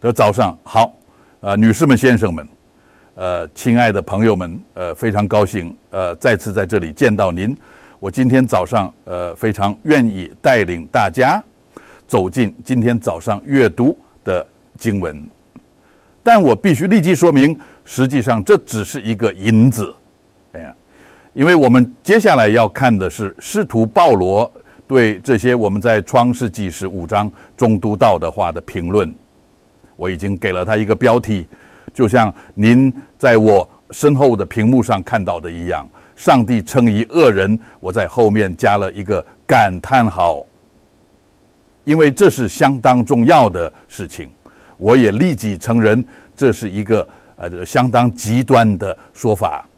的早上好，呃，女士们、先生们，呃，亲爱的朋友们，呃，非常高兴，呃，再次在这里见到您。我今天早上，呃，非常愿意带领大家走进今天早上阅读的经文，但我必须立即说明，实际上这只是一个引子，哎呀，因为我们接下来要看的是师徒保罗对这些我们在创世纪十五章中读到的话的评论。我已经给了他一个标题，就像您在我身后的屏幕上看到的一样。上帝称一恶人，我在后面加了一个感叹号，因为这是相当重要的事情。我也立即承认，这是一个呃相当极端的说法。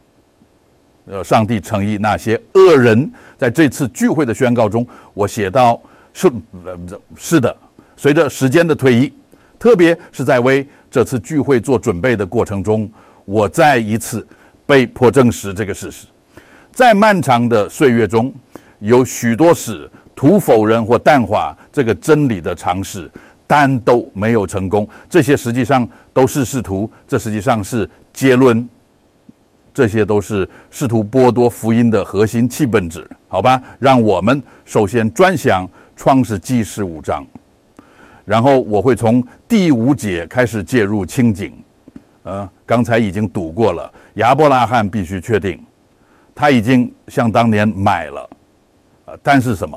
呃，上帝称义那些恶人，在这次聚会的宣告中，我写到是是的。随着时间的推移。特别是在为这次聚会做准备的过程中，我再一次被迫证实这个事实。在漫长的岁月中，有许多使徒否认或淡化这个真理的尝试，但都没有成功。这些实际上都是试图，这实际上是结论。这些都是试图剥夺福音的核心气本质，好吧？让我们首先专想创世纪十五章。然后我会从第五节开始介入清景，呃，刚才已经读过了。亚伯拉罕必须确定，他已经像当年买了，呃，但是什么？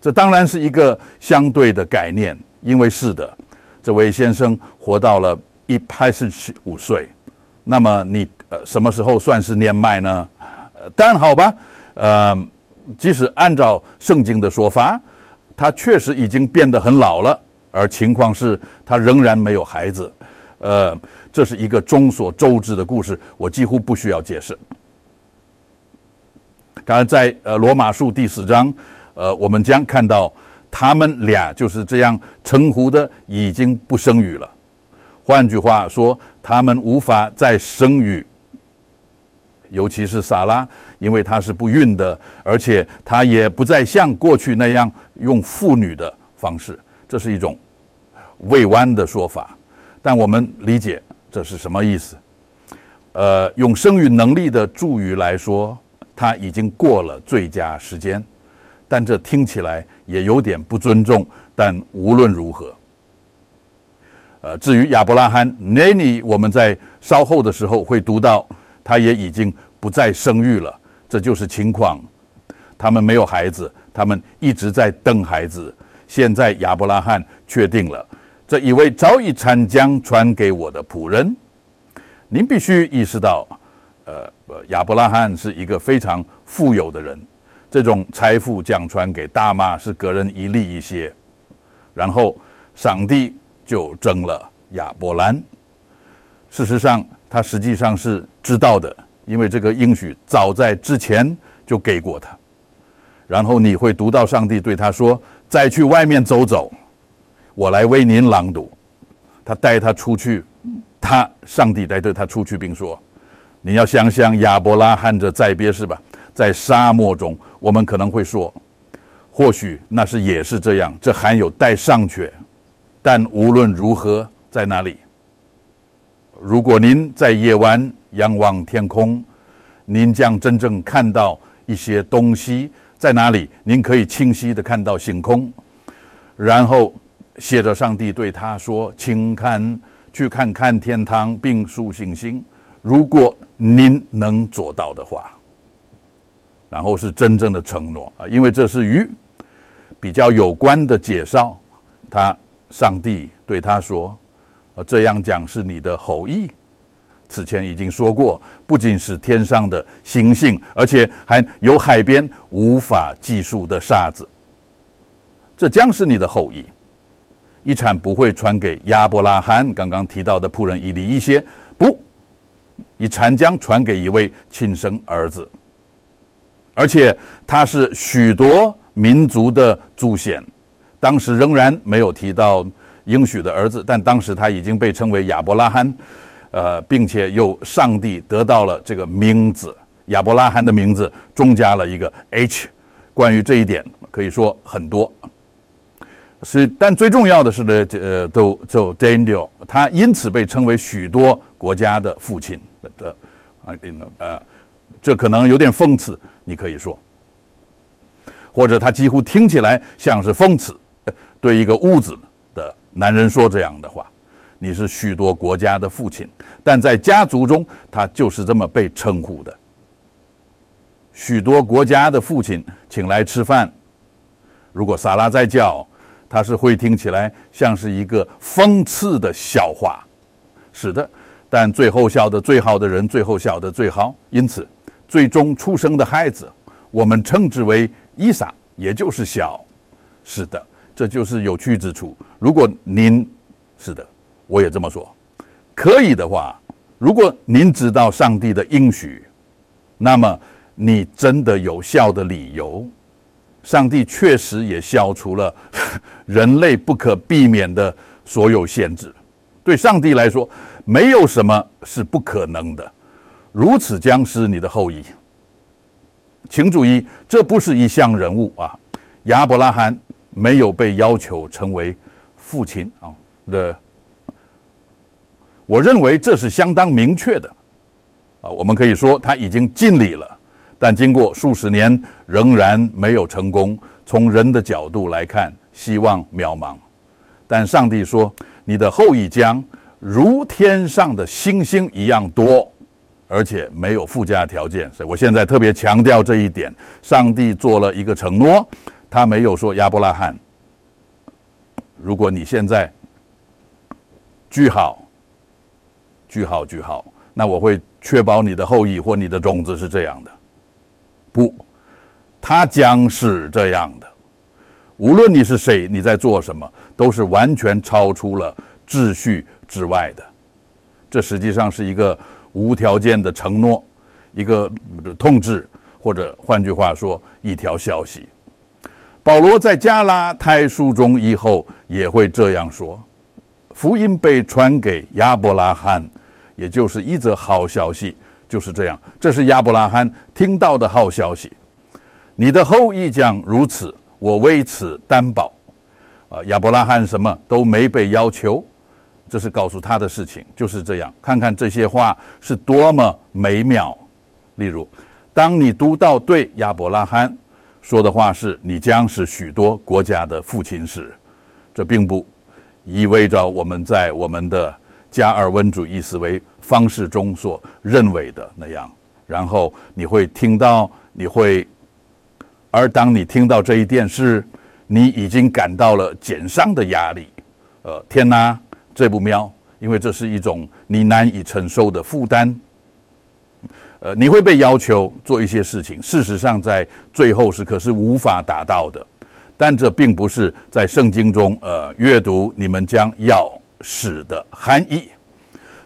这当然是一个相对的概念，因为是的，这位先生活到了一百四十五岁，那么你呃什么时候算是年迈呢？呃，当然好吧，呃，即使按照圣经的说法。他确实已经变得很老了，而情况是他仍然没有孩子。呃，这是一个众所周知的故事，我几乎不需要解释。刚才在呃罗马书第四章，呃，我们将看到他们俩就是这样称呼的，已经不生育了。换句话说，他们无法再生育。尤其是萨拉，因为她是不孕的，而且她也不再像过去那样用妇女的方式，这是一种未弯的说法。但我们理解这是什么意思。呃，用生育能力的助语来说，他已经过了最佳时间，但这听起来也有点不尊重。但无论如何，呃，至于亚伯拉罕，那你我们在稍后的时候会读到。他也已经不再生育了，这就是情况。他们没有孩子，他们一直在等孩子。现在亚伯拉罕确定了这一位早已产将传给我的仆人。您必须意识到，呃，亚伯拉罕是一个非常富有的人，这种财富将传给大妈是个人一利一些。然后上帝就征了亚伯兰。事实上。他实际上是知道的，因为这个应许早在之前就给过他。然后你会读到上帝对他说：“再去外面走走，我来为您朗读。”他带他出去，他上帝带着他出去，并说：“你要想想亚伯拉罕的再别是吧？在沙漠中，我们可能会说，或许那是也是这样，这含有带上去。但无论如何，在哪里？”如果您在夜晚仰望天空，您将真正看到一些东西在哪里？您可以清晰的看到星空，然后写着上帝对他说：“请看，去看看天堂，并数星星。如果您能做到的话，然后是真正的承诺啊，因为这是与比较有关的介绍。他上帝对他说。”呃，这样讲是你的后裔。此前已经说过，不仅是天上的星星，而且还有海边无法计数的沙子。这将是你的后裔。遗产不会传给亚伯拉罕刚刚提到的仆人以利一些，不，遗产将传给一位亲生儿子，而且他是许多民族的祖先。当时仍然没有提到。应许的儿子，但当时他已经被称为亚伯拉罕，呃，并且又上帝得到了这个名字，亚伯拉罕的名字中加了一个 H。关于这一点，可以说很多。是，但最重要的是呢，这呃，都就 Daniel，他因此被称为许多国家的父亲的啊，呃，这可能有点讽刺，你可以说，或者他几乎听起来像是讽刺，对一个屋子的男人说这样的话，你是许多国家的父亲，但在家族中，他就是这么被称呼的，许多国家的父亲请来吃饭，如果萨拉在叫。他是会听起来像是一个讽刺的笑话，是的，但最后笑的最好的人，最后笑的最好，因此最终出生的孩子，我们称之为伊莎，也就是小。是的，这就是有趣之处。如果您是的，我也这么说，可以的话，如果您知道上帝的应许，那么你真的有效的理由。上帝确实也消除了 人类不可避免的所有限制。对上帝来说，没有什么是不可能的。如此将是你的后裔。请注意，这不是一项人物啊。亚伯拉罕没有被要求成为父亲啊的。我认为这是相当明确的啊。我们可以说他已经尽力了。但经过数十年，仍然没有成功。从人的角度来看，希望渺茫。但上帝说：“你的后裔将如天上的星星一样多，而且没有附加条件。”所以我现在特别强调这一点。上帝做了一个承诺，他没有说亚伯拉罕，如果你现在句号，句号，句号，那我会确保你的后裔或你的种子是这样的。不，他将是这样的。无论你是谁，你在做什么，都是完全超出了秩序之外的。这实际上是一个无条件的承诺，一个痛治，或者换句话说，一条消息。保罗在加拉太书中以后也会这样说：福音被传给亚伯拉罕，也就是一则好消息。就是这样，这是亚伯拉罕听到的好消息。你的后裔将如此，我为此担保。啊，亚伯拉罕什么都没被要求，这是告诉他的事情，就是这样。看看这些话是多么美妙。例如，当你读到对亚伯拉罕说的话是“你将是许多国家的父亲”时，这并不意味着我们在我们的加尔文主义思维。方式中所认为的那样，然后你会听到，你会，而当你听到这一件事，你已经感到了减伤的压力。呃，天哪，这不妙，因为这是一种你难以承受的负担。呃，你会被要求做一些事情，事实上在最后时刻是无法达到的。但这并不是在圣经中呃阅读你们将要使的含义。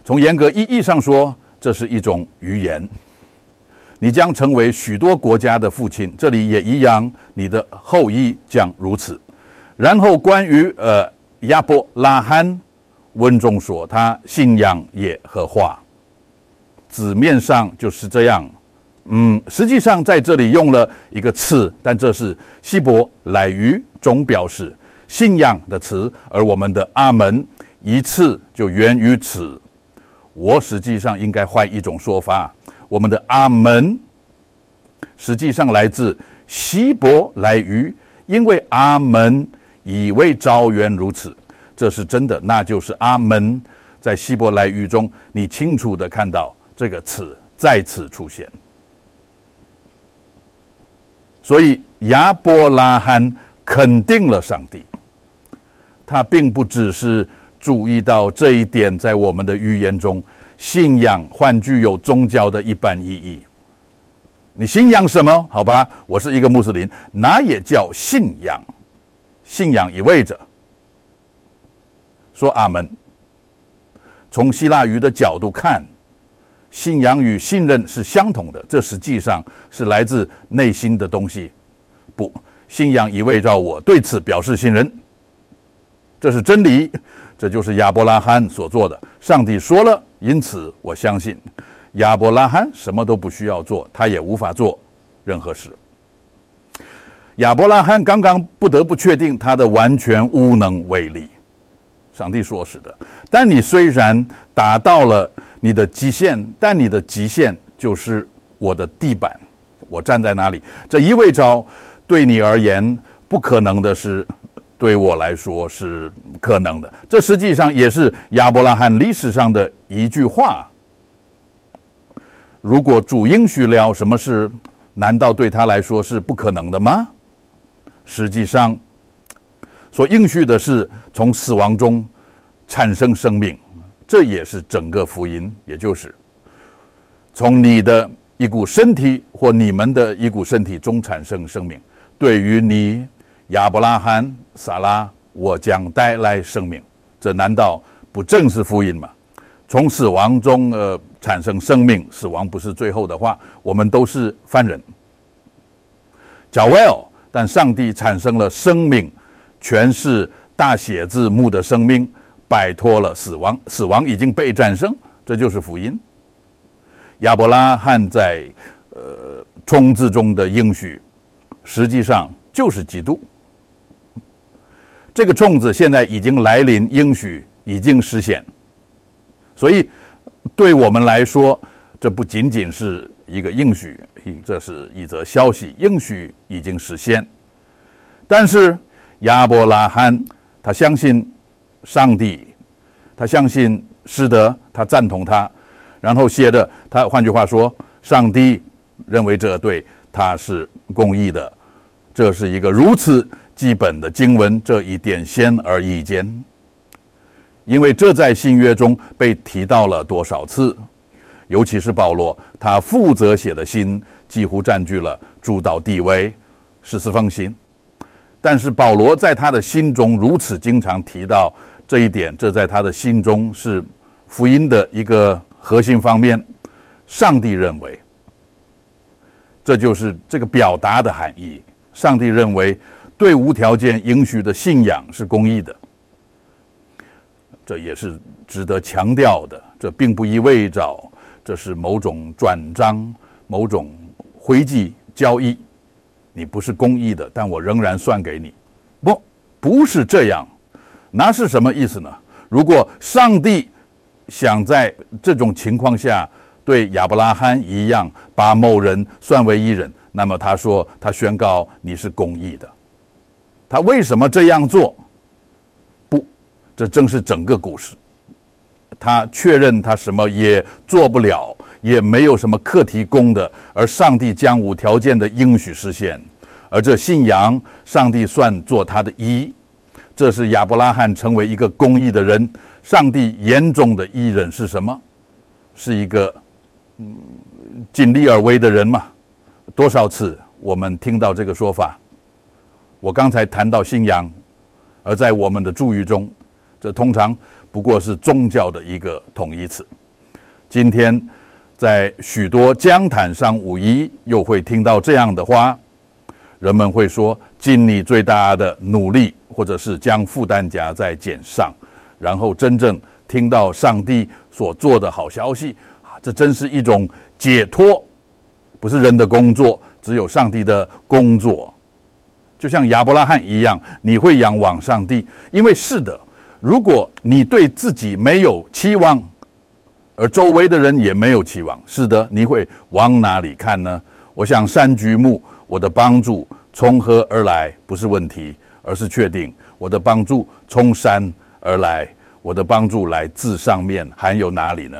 从严格意义上说，这是一种语言。你将成为许多国家的父亲，这里也一样，你的后裔将如此。然后关于呃亚伯拉罕，文中说他信仰耶和华，字面上就是这样。嗯，实际上在这里用了一个词，但这是希伯来语中表示信仰的词，而我们的阿门一次就源于此。我实际上应该换一种说法，我们的阿门实际上来自希伯来语，因为阿门以为招缘如此，这是真的，那就是阿门在希伯来语中，你清楚的看到这个词再次出现。所以亚伯拉罕肯定了上帝，他并不只是。注意到这一点，在我们的语言中，信仰换具有宗教的一般意义。你信仰什么？好吧，我是一个穆斯林，那也叫信仰。信仰意味着说阿门。从希腊语的角度看，信仰与信任是相同的，这实际上是来自内心的东西。不，信仰意味着我对此表示信任，这是真理。这就是亚伯拉罕所做的。上帝说了，因此我相信亚伯拉罕什么都不需要做，他也无法做任何事。亚伯拉罕刚刚不得不确定他的完全无能为力。上帝说是的，但你虽然达到了你的极限，但你的极限就是我的地板。我站在哪里？这意味着对你而言不可能的事，对我来说是可能的。这实际上也是亚伯拉罕历史上的一句话。如果主应许了什么事，难道对他来说是不可能的吗？实际上，所应许的是从死亡中产生生命，这也是整个福音，也就是从你的一股身体或你们的一股身体中产生生命。对于你亚伯拉罕、撒拉，我将带来生命，这难道不正是福音吗？从死亡中呃。产生生命，死亡不是最后的话，我们都是犯人。叫 well，但上帝产生了生命，全是大写字幕的生命，摆脱了死亡，死亡已经被战胜，这就是福音。亚伯拉罕在呃冲字中的应许，实际上就是基督。这个种子现在已经来临，应许已经实现，所以。对我们来说，这不仅仅是一个应许，这是一则消息，应许已经实现。但是亚伯拉罕他相信上帝，他相信是的，他赞同他，然后写着他，换句话说，上帝认为这对他是公义的，这是一个如此基本的经文，这一点显而易见。因为这在新约中被提到了多少次，尤其是保罗，他负责写的信几乎占据了主导地位，十四封信。但是保罗在他的心中如此经常提到这一点，这在他的心中是福音的一个核心方面。上帝认为，这就是这个表达的含义。上帝认为，对无条件允许的信仰是公义的。这也是值得强调的。这并不意味着这是某种转账、某种回寄交易。你不是公益的，但我仍然算给你。不，不是这样。那是什么意思呢？如果上帝想在这种情况下对亚伯拉罕一样把某人算为一人，那么他说他宣告你是公益的。他为什么这样做？不这正是整个故事。他确认他什么也做不了，也没有什么课题供的，而上帝将无条件的应许实现。而这信仰，上帝算作他的一，这是亚伯拉罕成为一个公义的人。上帝眼中的义人是什么？是一个嗯尽力而为的人嘛？多少次我们听到这个说法？我刚才谈到信仰，而在我们的注语中。这通常不过是宗教的一个统一词。今天在许多江滩上五一又会听到这样的话，人们会说尽你最大的努力，或者是将负担加在肩上，然后真正听到上帝所做的好消息啊！这真是一种解脱，不是人的工作，只有上帝的工作。就像亚伯拉罕一样，你会仰望上帝，因为是的。如果你对自己没有期望，而周围的人也没有期望，是的，你会往哪里看呢？我想山居木，我的帮助从何而来不是问题，而是确定我的帮助从山而来，我的帮助来自上面，还有哪里呢？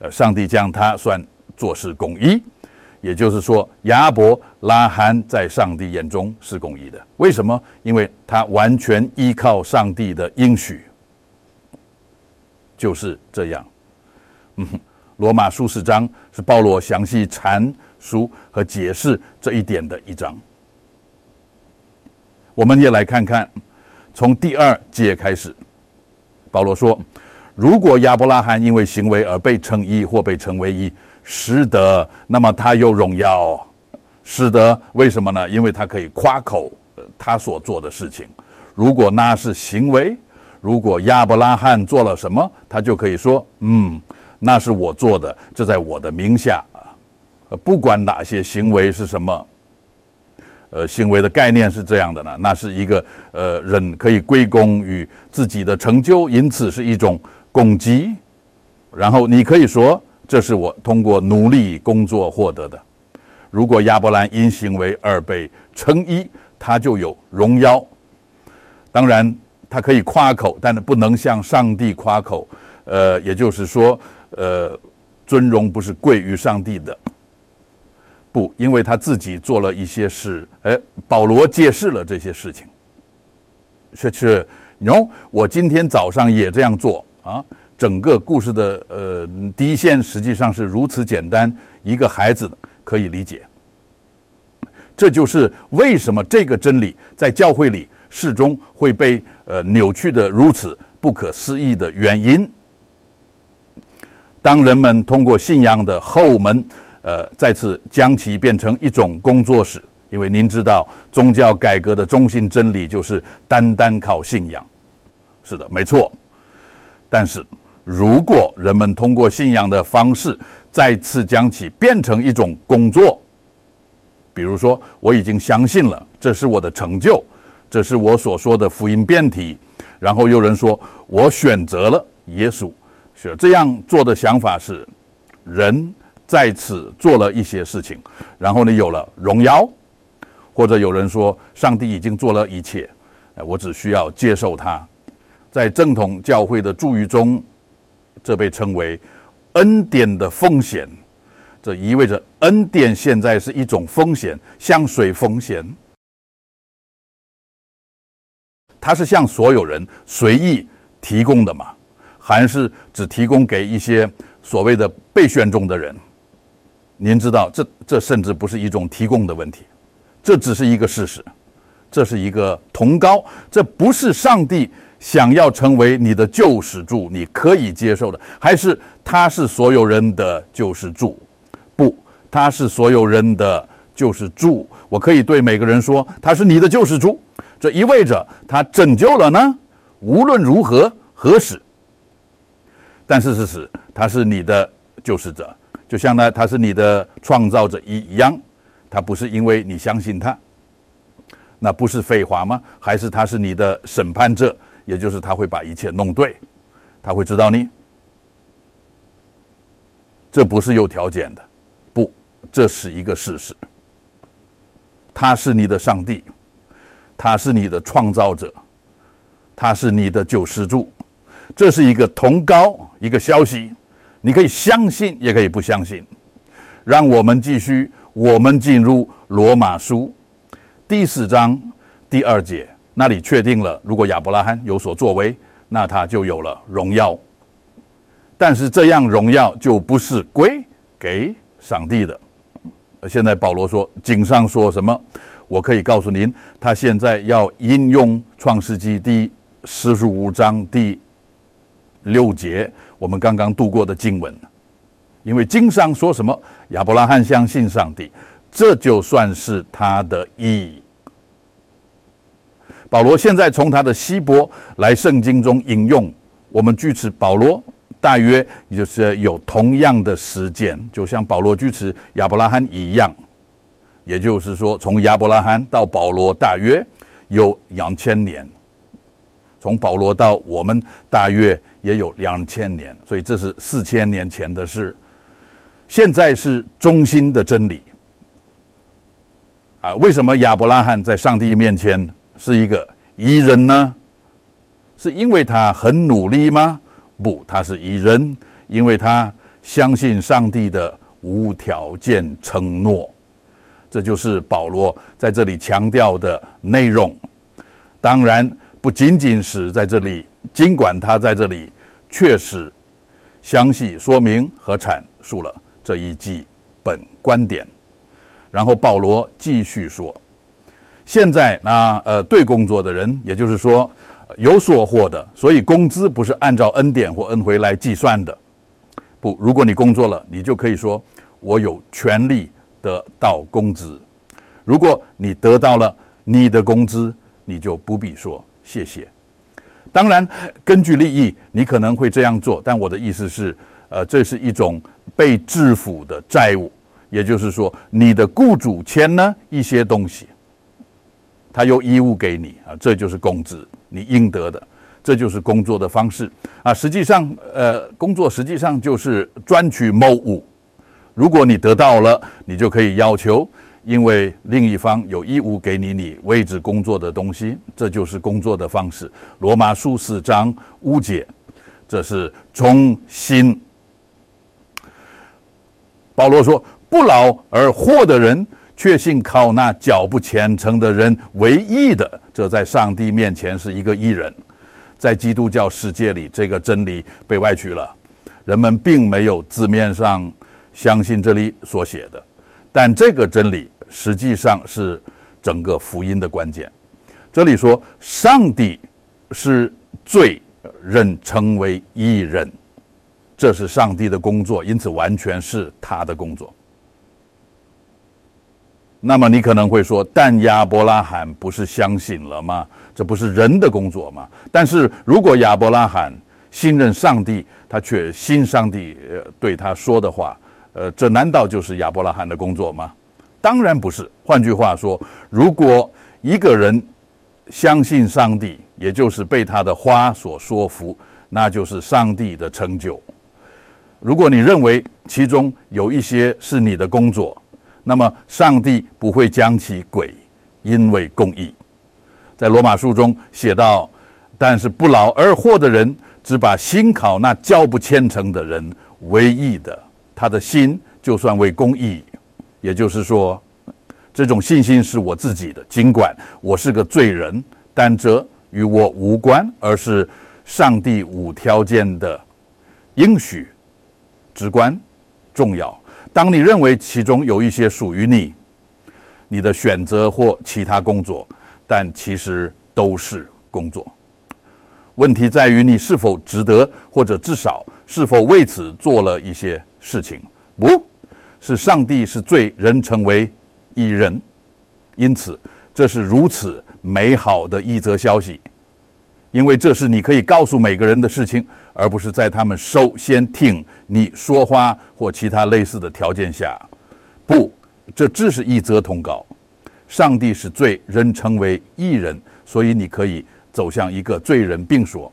呃，上帝将他算做事公义。也就是说，亚伯拉罕在上帝眼中是公义的。为什么？因为他完全依靠上帝的应许。就是这样。嗯，罗马书四章是保罗详细阐述和解释这一点的一章。我们也来看看，从第二节开始，保罗说：“如果亚伯拉罕因为行为而被称义，或被称为义。”实得，那么他有荣耀。实得，为什么呢？因为他可以夸口他所做的事情。如果那是行为，如果亚伯拉罕做了什么，他就可以说：“嗯，那是我做的，这在我的名下啊。”不管哪些行为是什么，呃行为的概念是这样的呢？那是一个呃人可以归功于自己的成就，因此是一种攻击。然后你可以说这是我通过努力工作获得的。如果亚伯兰因行为而被称义，他就有荣耀。当然他可以夸口，但是不能向上帝夸口。呃，也就是说，呃，尊荣不是贵于上帝的。不，因为他自己做了一些事，哎，保罗揭示了这些事情。是是，喏，我今天早上也这样做啊。整个故事的呃第一线实际上是如此简单，一个孩子可以理解。这就是为什么这个真理在教会里始终会被呃扭曲的如此不可思议的原因。当人们通过信仰的后门。呃，再次将其变成一种工作室，因为您知道，宗教改革的中心真理就是单单靠信仰。是的，没错。但是，如果人们通过信仰的方式再次将其变成一种工作，比如说，我已经相信了，这是我的成就，这是我所说的福音辩题。然后有人说我选择了耶稣，是这样做的想法是人。在此做了一些事情，然后呢，有了荣耀，或者有人说，上帝已经做了一切，我只需要接受他。在正统教会的注语中，这被称为恩典的风险。这意味着恩典现在是一种风险，像水风险，它是向所有人随意提供的嘛？还是只提供给一些所谓的被选中的人？您知道，这这甚至不是一种提供的问题，这只是一个事实，这是一个同高，这不是上帝想要成为你的救世主，你可以接受的，还是他是所有人的救世主？不，他是所有人的救世主。我可以对每个人说，他是你的救世主，这意味着他拯救了呢？无论如何何时，但是事实，他是你的救世者。就像呢他是你的创造者一一样，他不是因为你相信他，那不是废话吗？还是他是你的审判者，也就是他会把一切弄对，他会知道你，这不是有条件的，不，这是一个事实。他是你的上帝，他是你的创造者，他是你的救世主，这是一个同高一个消息。你可以相信，也可以不相信。让我们继续，我们进入罗马书第四章第二节，那里确定了，如果亚伯拉罕有所作为，那他就有了荣耀。但是这样荣耀就不是归给上帝的。现在保罗说，经上说什么？我可以告诉您，他现在要引用创世纪第四十五章第六节。我们刚刚读过的经文，因为经上说什么亚伯拉罕相信上帝，这就算是他的义。保罗现在从他的希伯来圣经中引用，我们据此保罗大约就是有同样的时间，就像保罗据此亚伯拉罕一样，也就是说从亚伯拉罕到保罗大约有两千年。从保罗到我们大约也有两千年，所以这是四千年前的事。现在是中心的真理啊！为什么亚伯拉罕在上帝面前是一个异人呢？是因为他很努力吗？不，他是异人，因为他相信上帝的无条件承诺。这就是保罗在这里强调的内容。当然。不仅仅是在这里，尽管他在这里确实详细说明和阐述了这一基本观点，然后保罗继续说：现在那呃对工作的人，也就是说有所获的，所以工资不是按照恩典或恩惠来计算的。不，如果你工作了，你就可以说我有权利得到工资。如果你得到了你的工资，你就不必说。谢谢。当然，根据利益，你可能会这样做，但我的意思是，呃，这是一种被制服的债务，也就是说，你的雇主签了一些东西，他有义务给你啊，这就是工资，你应得的，这就是工作的方式啊。实际上，呃，工作实际上就是专取某物。如果你得到了，你就可以要求，因为另一方有义务给你你为之工作的东西，这就是工作的方式。罗马书四章五节，这是从心。保罗说：“不劳而获的人。”确信靠那脚不虔诚的人为义的，这在上帝面前是一个义人。在基督教世界里，这个真理被歪曲了，人们并没有字面上相信这里所写的，但这个真理实际上是整个福音的关键。这里说，上帝是罪人成为义人，这是上帝的工作，因此完全是他的工作。那么你可能会说，但亚伯拉罕不是相信了吗？这不是人的工作吗？但是如果亚伯拉罕信任上帝，他却信上帝对他说的话，呃，这难道就是亚伯拉罕的工作吗？当然不是。换句话说，如果一个人相信上帝，也就是被他的话所说服，那就是上帝的成就。如果你认为其中有一些是你的工作，那么，上帝不会将其鬼，因为公义，在罗马书中写道：“但是不劳而获的人，只把心考那教不虔诚的人为义的，他的心就算为公义。”也就是说，这种信心是我自己的，尽管我是个罪人，但这与我无关，而是上帝无条件的应许，至关重要。当你认为其中有一些属于你，你的选择或其他工作，但其实都是工作。问题在于你是否值得，或者至少是否为此做了一些事情。不是上帝是罪人成为一人，因此这是如此美好的一则消息，因为这是你可以告诉每个人的事情。而不是在他们首先听你说话或其他类似的条件下，不，这只是一则通告。上帝是罪人成为义人，所以你可以走向一个罪人，并说：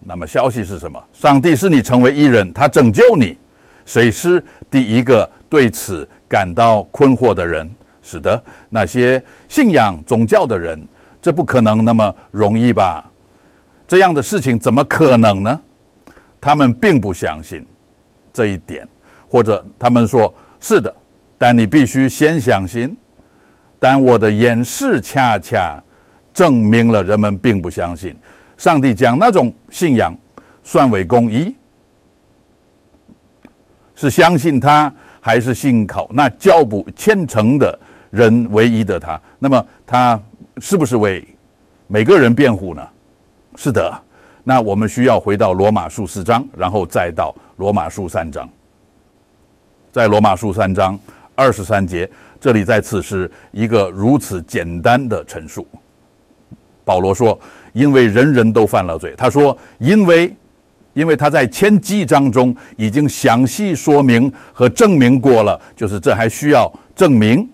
那么消息是什么？上帝是你成为义人，他拯救你。谁是第一个对此感到困惑的人？是的，那些信仰宗教的人。这不可能那么容易吧？这样的事情怎么可能呢？他们并不相信这一点，或者他们说是的，但你必须先相信。但我的演示恰恰证明了人们并不相信上帝将那种信仰算为公义，是相信他，还是信靠那较不虔诚的人唯一的他？那么他是不是为每个人辩护呢？是的，那我们需要回到罗马书四章，然后再到罗马书三章。在罗马书三章二十三节，这里再次是一个如此简单的陈述。保罗说：“因为人人都犯了罪。”他说：“因为，因为他在前几章中已经详细说明和证明过了，就是这还需要证明，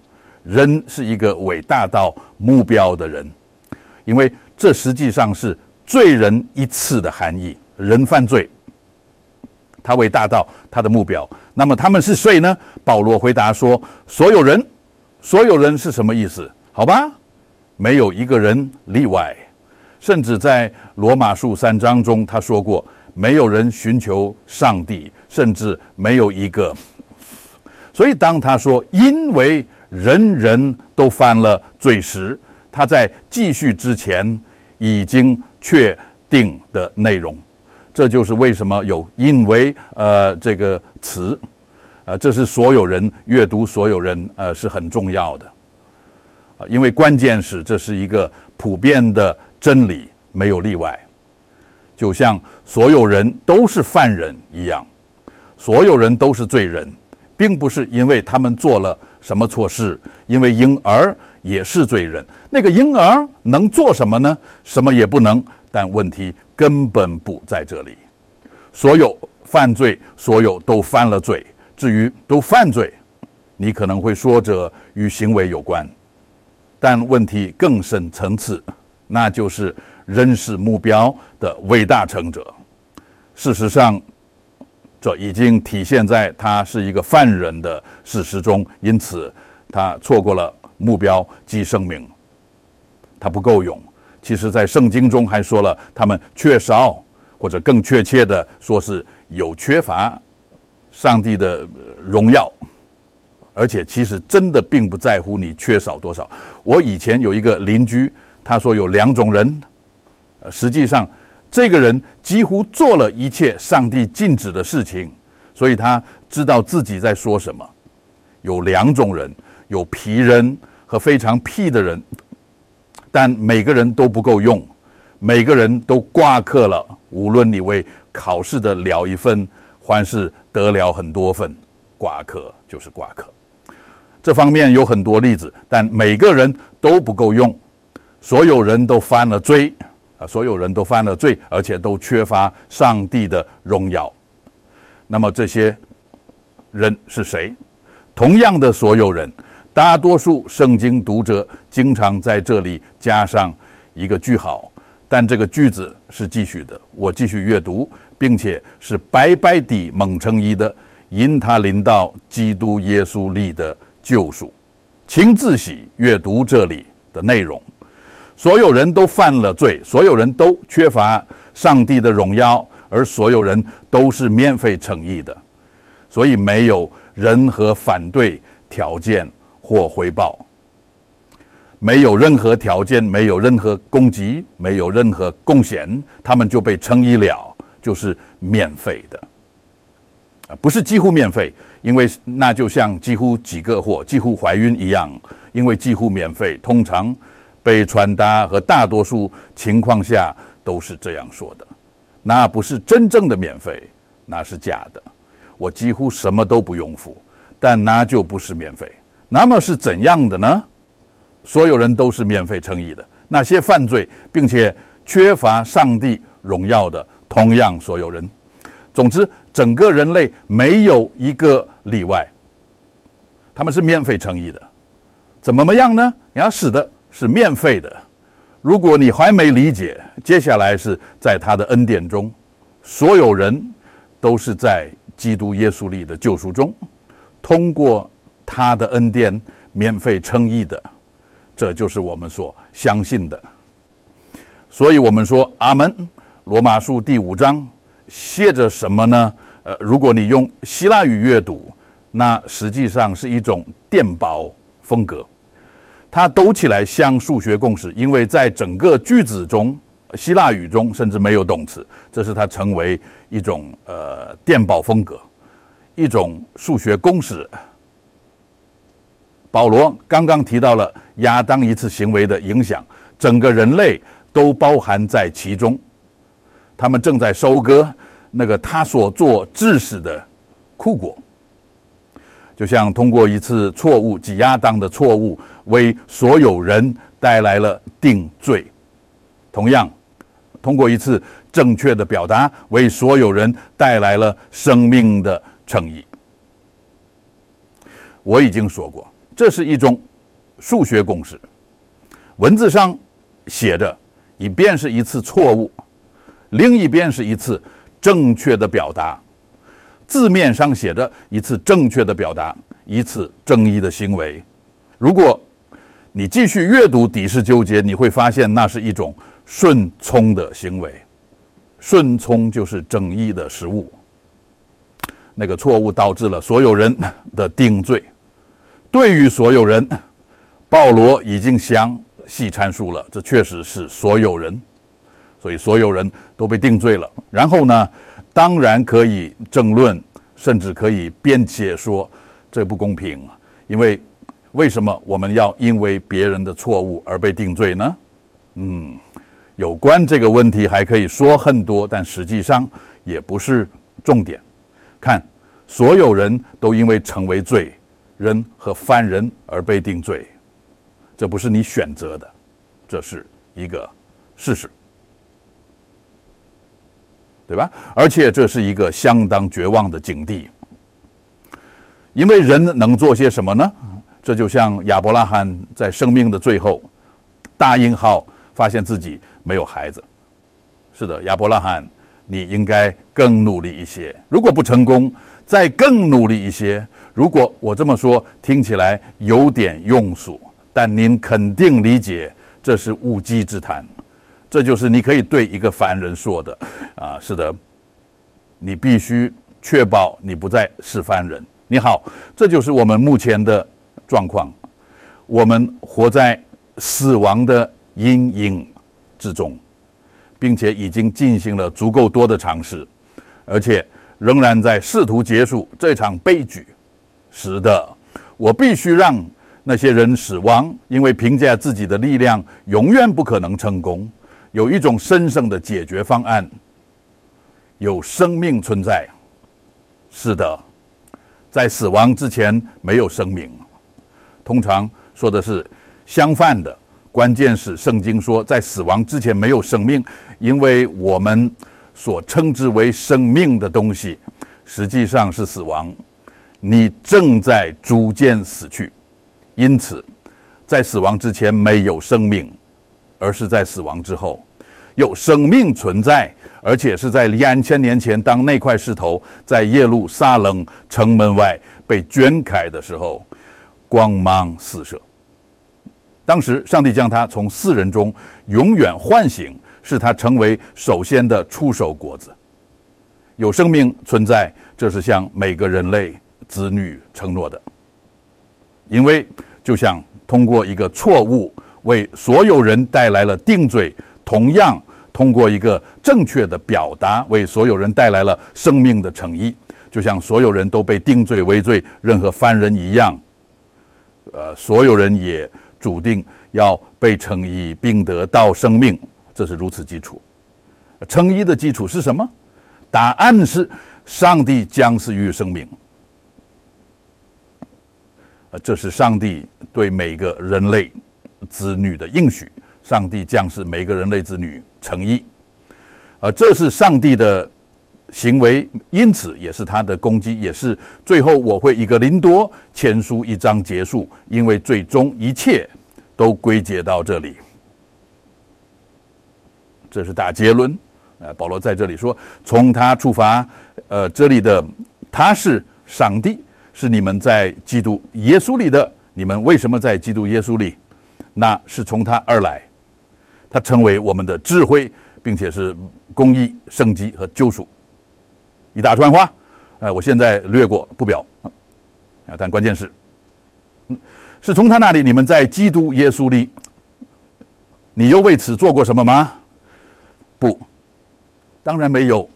人是一个伟大到目标的人，因为这实际上是。”罪人一次的含义，人犯罪，他为大到他的目标。那么他们是谁呢？保罗回答说：“所有人，所有人是什么意思？好吧，没有一个人例外。甚至在罗马书三章中，他说过，没有人寻求上帝，甚至没有一个。所以当他说因为人人都犯了罪时，他在继续之前已经。确定的内容，这就是为什么有“因为”呃这个词，呃，这是所有人阅读，所有人呃是很重要的，啊，因为关键是这是一个普遍的真理，没有例外，就像所有人都是犯人一样，所有人都是罪人，并不是因为他们做了什么错事，因为婴儿也是罪人，那个婴儿能做什么呢？什么也不能。但问题根本不在这里。所有犯罪，所有都犯了罪。至于都犯罪，你可能会说这与行为有关。但问题更深层次，那就是人事目标的伟大成者。事实上，这已经体现在他是一个犯人的事实中，因此他错过了目标及生命，他不够勇。其实，在圣经中还说了，他们缺少，或者更确切的说是有缺乏上帝的荣耀。而且，其实真的并不在乎你缺少多少。我以前有一个邻居，他说有两种人，实际上这个人几乎做了一切上帝禁止的事情，所以他知道自己在说什么。有两种人，有皮人和非常屁的人，但每个人都不够用，每个人都挂科了。无论你为考试的了一分，还是得了很多分，挂科就是挂科。这方面有很多例子，但每个人都不够用，所有人都犯了罪啊！所有人都犯了罪，而且都缺乏上帝的荣耀。那么这些人是谁？同样的，所有人，大多数圣经读者经常在这里加上一个句号，但这个句子是继续的。我继续阅读，并且是白白地蒙成一的，因他临到基督耶稣里的。救赎，请自喜阅读这里的内容。所有人都犯了罪，所有人都缺乏上帝的荣耀，而所有人都是免费诚意的，所以没有任何反对条件或回报，没有任何条件，没有任何攻击，没有任何贡献，他们就被称义了，就是免费的。啊，不是几乎免费，因为那就像几乎几个或几乎怀孕一样，因为几乎免费，通常被传达和大多数情况下都是这样说的。那不是真正的免费，那是假的。我几乎什么都不用付，但那就不是免费。那么是怎样的呢？所有人都是免费称义的，那些犯罪并且缺乏上帝荣耀的，同样所有人。总之，整个人类没有一个例外，他们是免费称义的，怎么么样呢？呀，是的，是免费的。如果你还没理解，接下来是在他的恩典中，所有人都是在基督耶稣里的救赎中，通过他的恩典免费称义的，这就是我们所相信的。所以我们说阿门。罗马书第五章。写着什么呢？呃，如果你用希腊语阅读，那实际上是一种电报风格，它抖起来像数学公式，因为在整个句子中，希腊语中甚至没有动词，这是它成为一种呃电报风格，一种数学公式。保罗刚刚提到了亚当一次行为的影响，整个人类都包含在其中。他们正在收割那个他所做致死的苦果，就像通过一次错误挤压当的错误，为所有人带来了定罪；同样，通过一次正确的表达，为所有人带来了生命的诚意。我已经说过，这是一种数学公式，文字上写着，一边是一次错误。另一边是一次正确的表达，字面上写着一次正确的表达，一次正义的行为。如果你继续阅读底式纠结，你会发现那是一种顺从的行为。顺从就是正义的失误。那个错误导致了所有人的定罪。对于所有人，保罗已经详细阐述了，这确实是所有人。所以所有人都被定罪了。然后呢，当然可以争论，甚至可以辩解说这不公平。因为为什么我们要因为别人的错误而被定罪呢？嗯，有关这个问题还可以说很多，但实际上也不是重点。看，所有人都因为成为罪人和犯人而被定罪，这不是你选择的，这是一个事实。对吧？而且这是一个相当绝望的境地，因为人能做些什么呢？这就像亚伯拉罕在生命的最后，大英号发现自己没有孩子。是的，亚伯拉罕，你应该更努力一些。如果不成功，再更努力一些。如果我这么说听起来有点庸俗，但您肯定理解，这是无稽之谈。这就是你可以对一个凡人说的啊。是的，你必须确保你不再是凡人。你好，这就是我们目前的。状况，我们活在死亡的阴影之中，并且已经进行了足够多的尝试，而且仍然在试图结束这场悲剧。是的，我必须让那些人死亡，因为凭借自己的力量永远不可能成功。有一种神圣的解决方案，有生命存在。是的，在死亡之前没有生命。通常说的是相反的，关键是圣经说，在死亡之前没有生命，因为我们所称之为生命的东西，实际上是死亡。你正在逐渐死去，因此，在死亡之前没有生命，而是在死亡之后有生命存在，而且是在两千年前，当那块石头在耶路撒冷城门外被卷开的时候。光芒四射。当时，上帝将他从四人中永远唤醒，使他成为首先的出手果子。有生命存在，这是向每个人类子女承诺的。因为，就像通过一个错误为所有人带来了定罪，同样通过一个正确的表达为所有人带来了生命的诚意。就像所有人都被定罪为罪，任何犯人一样。呃，所有人也注定要被称义，并得到生命，这是如此基础。称义的基础是什么？答案是上帝将赐予生命。这是上帝对每个人类子女的应许。上帝将是每个人类子女称义，而这是上帝的。行为，因此也是他的攻击，也是最后我会一个林多签书一章结束，因为最终一切都归结到这里，这是大结论。呃，保罗在这里说，从他出发，呃，这里的他是上帝，是你们在基督耶稣里的，你们为什么在基督耶稣里？那是从他而来，他成为我们的智慧，并且是公义、圣洁和救赎。一大串话，哎，我现在略过不表啊，但关键是，是从他那里，你们在基督耶稣里，你又为此做过什么吗？不，当然没有。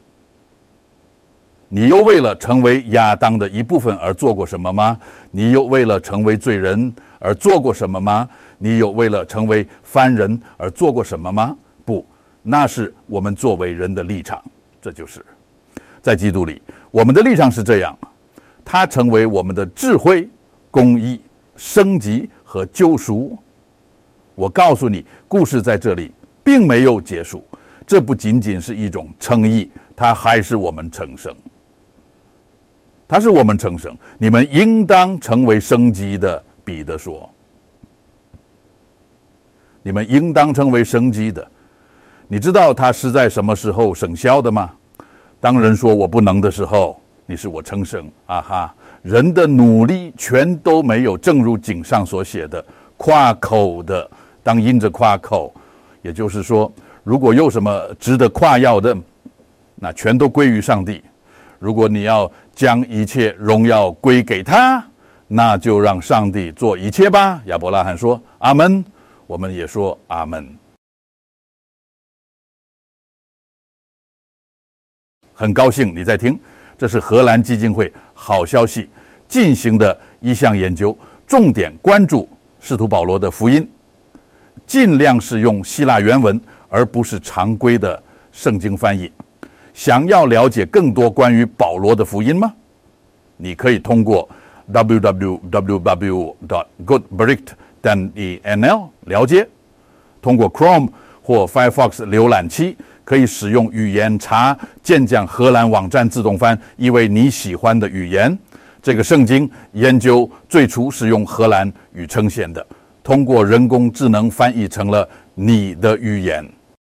你又为了成为亚当的一部分而做过什么吗？你又为了成为罪人而做过什么吗？你有为了成为凡人而做过什么吗？不，那是我们作为人的立场，这就是。在基督里，我们的立场是这样：他成为我们的智慧、公义、升级和救赎。我告诉你，故事在这里并没有结束。这不仅仅是一种称义，它还是我们成生。它是我们成生。你们应当成为生机的。彼得说：“你们应当成为生机的。你知道它是在什么时候生效的吗？”当人说我不能的时候，你是我称生啊哈！人的努力全都没有，正如井上所写的，夸口的当因着夸口，也就是说，如果有什么值得夸耀的，那全都归于上帝。如果你要将一切荣耀归给他，那就让上帝做一切吧。亚伯拉罕说：“阿门。”我们也说：“阿门。”很高兴你在听，这是荷兰基金会好消息进行的一项研究，重点关注使徒保罗的福音，尽量是用希腊原文，而不是常规的圣经翻译。想要了解更多关于保罗的福音吗？你可以通过 www.goodbrit.com 但以 NL 了解，通过 Chrome 或 Firefox 浏览器。可以使用语言查健将荷兰网站自动翻译为你喜欢的语言，这个圣经研究最初是用荷兰语呈现的，通过人工智能翻译成了你的语言。